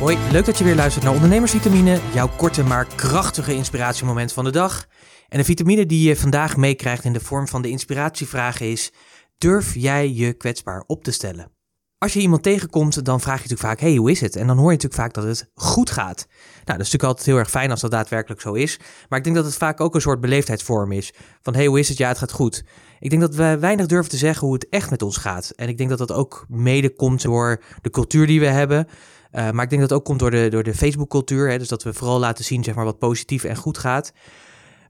Hoi, leuk dat je weer luistert naar Ondernemersvitamine, jouw korte maar krachtige inspiratiemoment van de dag. En de vitamine die je vandaag meekrijgt in de vorm van de inspiratievraag is: durf jij je kwetsbaar op te stellen? Als je iemand tegenkomt, dan vraag je natuurlijk vaak: hey, hoe is het? En dan hoor je natuurlijk vaak dat het goed gaat. Nou, dat is natuurlijk altijd heel erg fijn als dat daadwerkelijk zo is. Maar ik denk dat het vaak ook een soort beleefdheidsvorm is. Van hey, hoe is het? Ja, het gaat goed. Ik denk dat we weinig durven te zeggen hoe het echt met ons gaat. En ik denk dat dat ook mede komt door de cultuur die we hebben. Uh, maar ik denk dat het ook komt door de, door de Facebook-cultuur. Dus dat we vooral laten zien zeg maar, wat positief en goed gaat.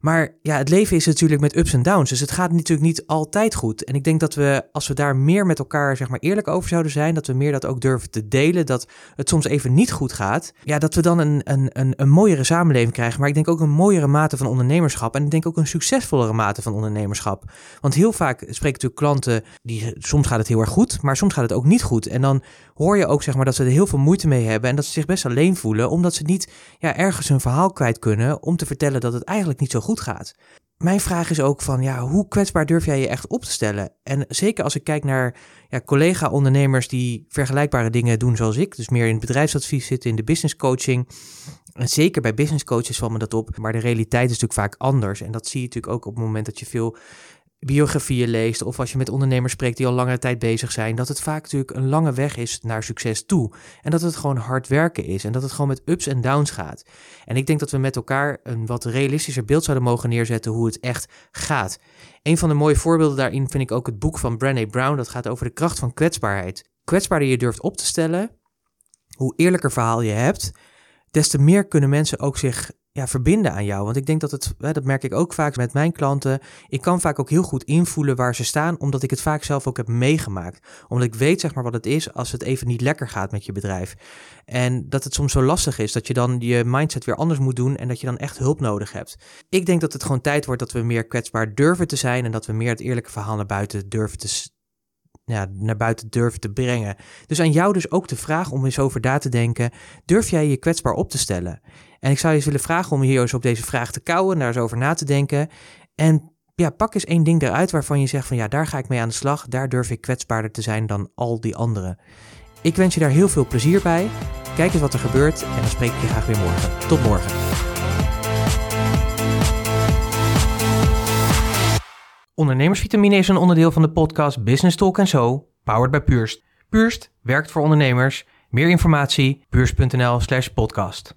Maar ja, het leven is natuurlijk met ups en downs. Dus het gaat natuurlijk niet altijd goed. En ik denk dat we, als we daar meer met elkaar zeg maar, eerlijk over zouden zijn, dat we meer dat ook durven te delen, dat het soms even niet goed gaat, ja, dat we dan een, een, een, een mooiere samenleving krijgen. Maar ik denk ook een mooiere mate van ondernemerschap. En ik denk ook een succesvollere mate van ondernemerschap. Want heel vaak spreken natuurlijk klanten, die, soms gaat het heel erg goed, maar soms gaat het ook niet goed. En dan hoor je ook zeg maar, dat ze er heel veel moeite mee hebben en dat ze zich best alleen voelen, omdat ze niet ja, ergens hun verhaal kwijt kunnen om te vertellen dat het eigenlijk niet zo goed gaat. Mijn vraag is ook van, ja, hoe kwetsbaar durf jij je echt op te stellen? En zeker als ik kijk naar ja, collega-ondernemers die vergelijkbare dingen doen zoals ik, dus meer in het bedrijfsadvies zitten, in de business coaching. En zeker bij business coaches valt me dat op, maar de realiteit is natuurlijk vaak anders. En dat zie je natuurlijk ook op het moment dat je veel biografieën leest of als je met ondernemers spreekt die al langere tijd bezig zijn, dat het vaak natuurlijk een lange weg is naar succes toe. En dat het gewoon hard werken is en dat het gewoon met ups en downs gaat. En ik denk dat we met elkaar een wat realistischer beeld zouden mogen neerzetten hoe het echt gaat. Een van de mooie voorbeelden daarin vind ik ook het boek van Brené Brown. Dat gaat over de kracht van kwetsbaarheid. Kwetsbaarder je durft op te stellen, hoe eerlijker verhaal je hebt, des te meer kunnen mensen ook zich ja, verbinden aan jou. Want ik denk dat het, dat merk ik ook vaak met mijn klanten. Ik kan vaak ook heel goed invoelen waar ze staan, omdat ik het vaak zelf ook heb meegemaakt. Omdat ik weet zeg maar wat het is als het even niet lekker gaat met je bedrijf. En dat het soms zo lastig is dat je dan je mindset weer anders moet doen en dat je dan echt hulp nodig hebt. Ik denk dat het gewoon tijd wordt dat we meer kwetsbaar durven te zijn en dat we meer het eerlijke verhaal naar buiten durven te ja, naar buiten durven te brengen. Dus aan jou dus ook de vraag om eens over na te denken. Durf jij je kwetsbaar op te stellen? En ik zou je eens willen vragen om hier eens op deze vraag te kouwen, daar eens over na te denken. En ja, pak eens één ding eruit waarvan je zegt van ja, daar ga ik mee aan de slag. Daar durf ik kwetsbaarder te zijn dan al die anderen. Ik wens je daar heel veel plezier bij. Kijk eens wat er gebeurt en dan spreek ik je graag weer morgen. Tot morgen. Ondernemersvitamine is een onderdeel van de podcast Business Talk Zo, powered by Purst. Purst werkt voor ondernemers. Meer informatie, puurst.nl slash podcast.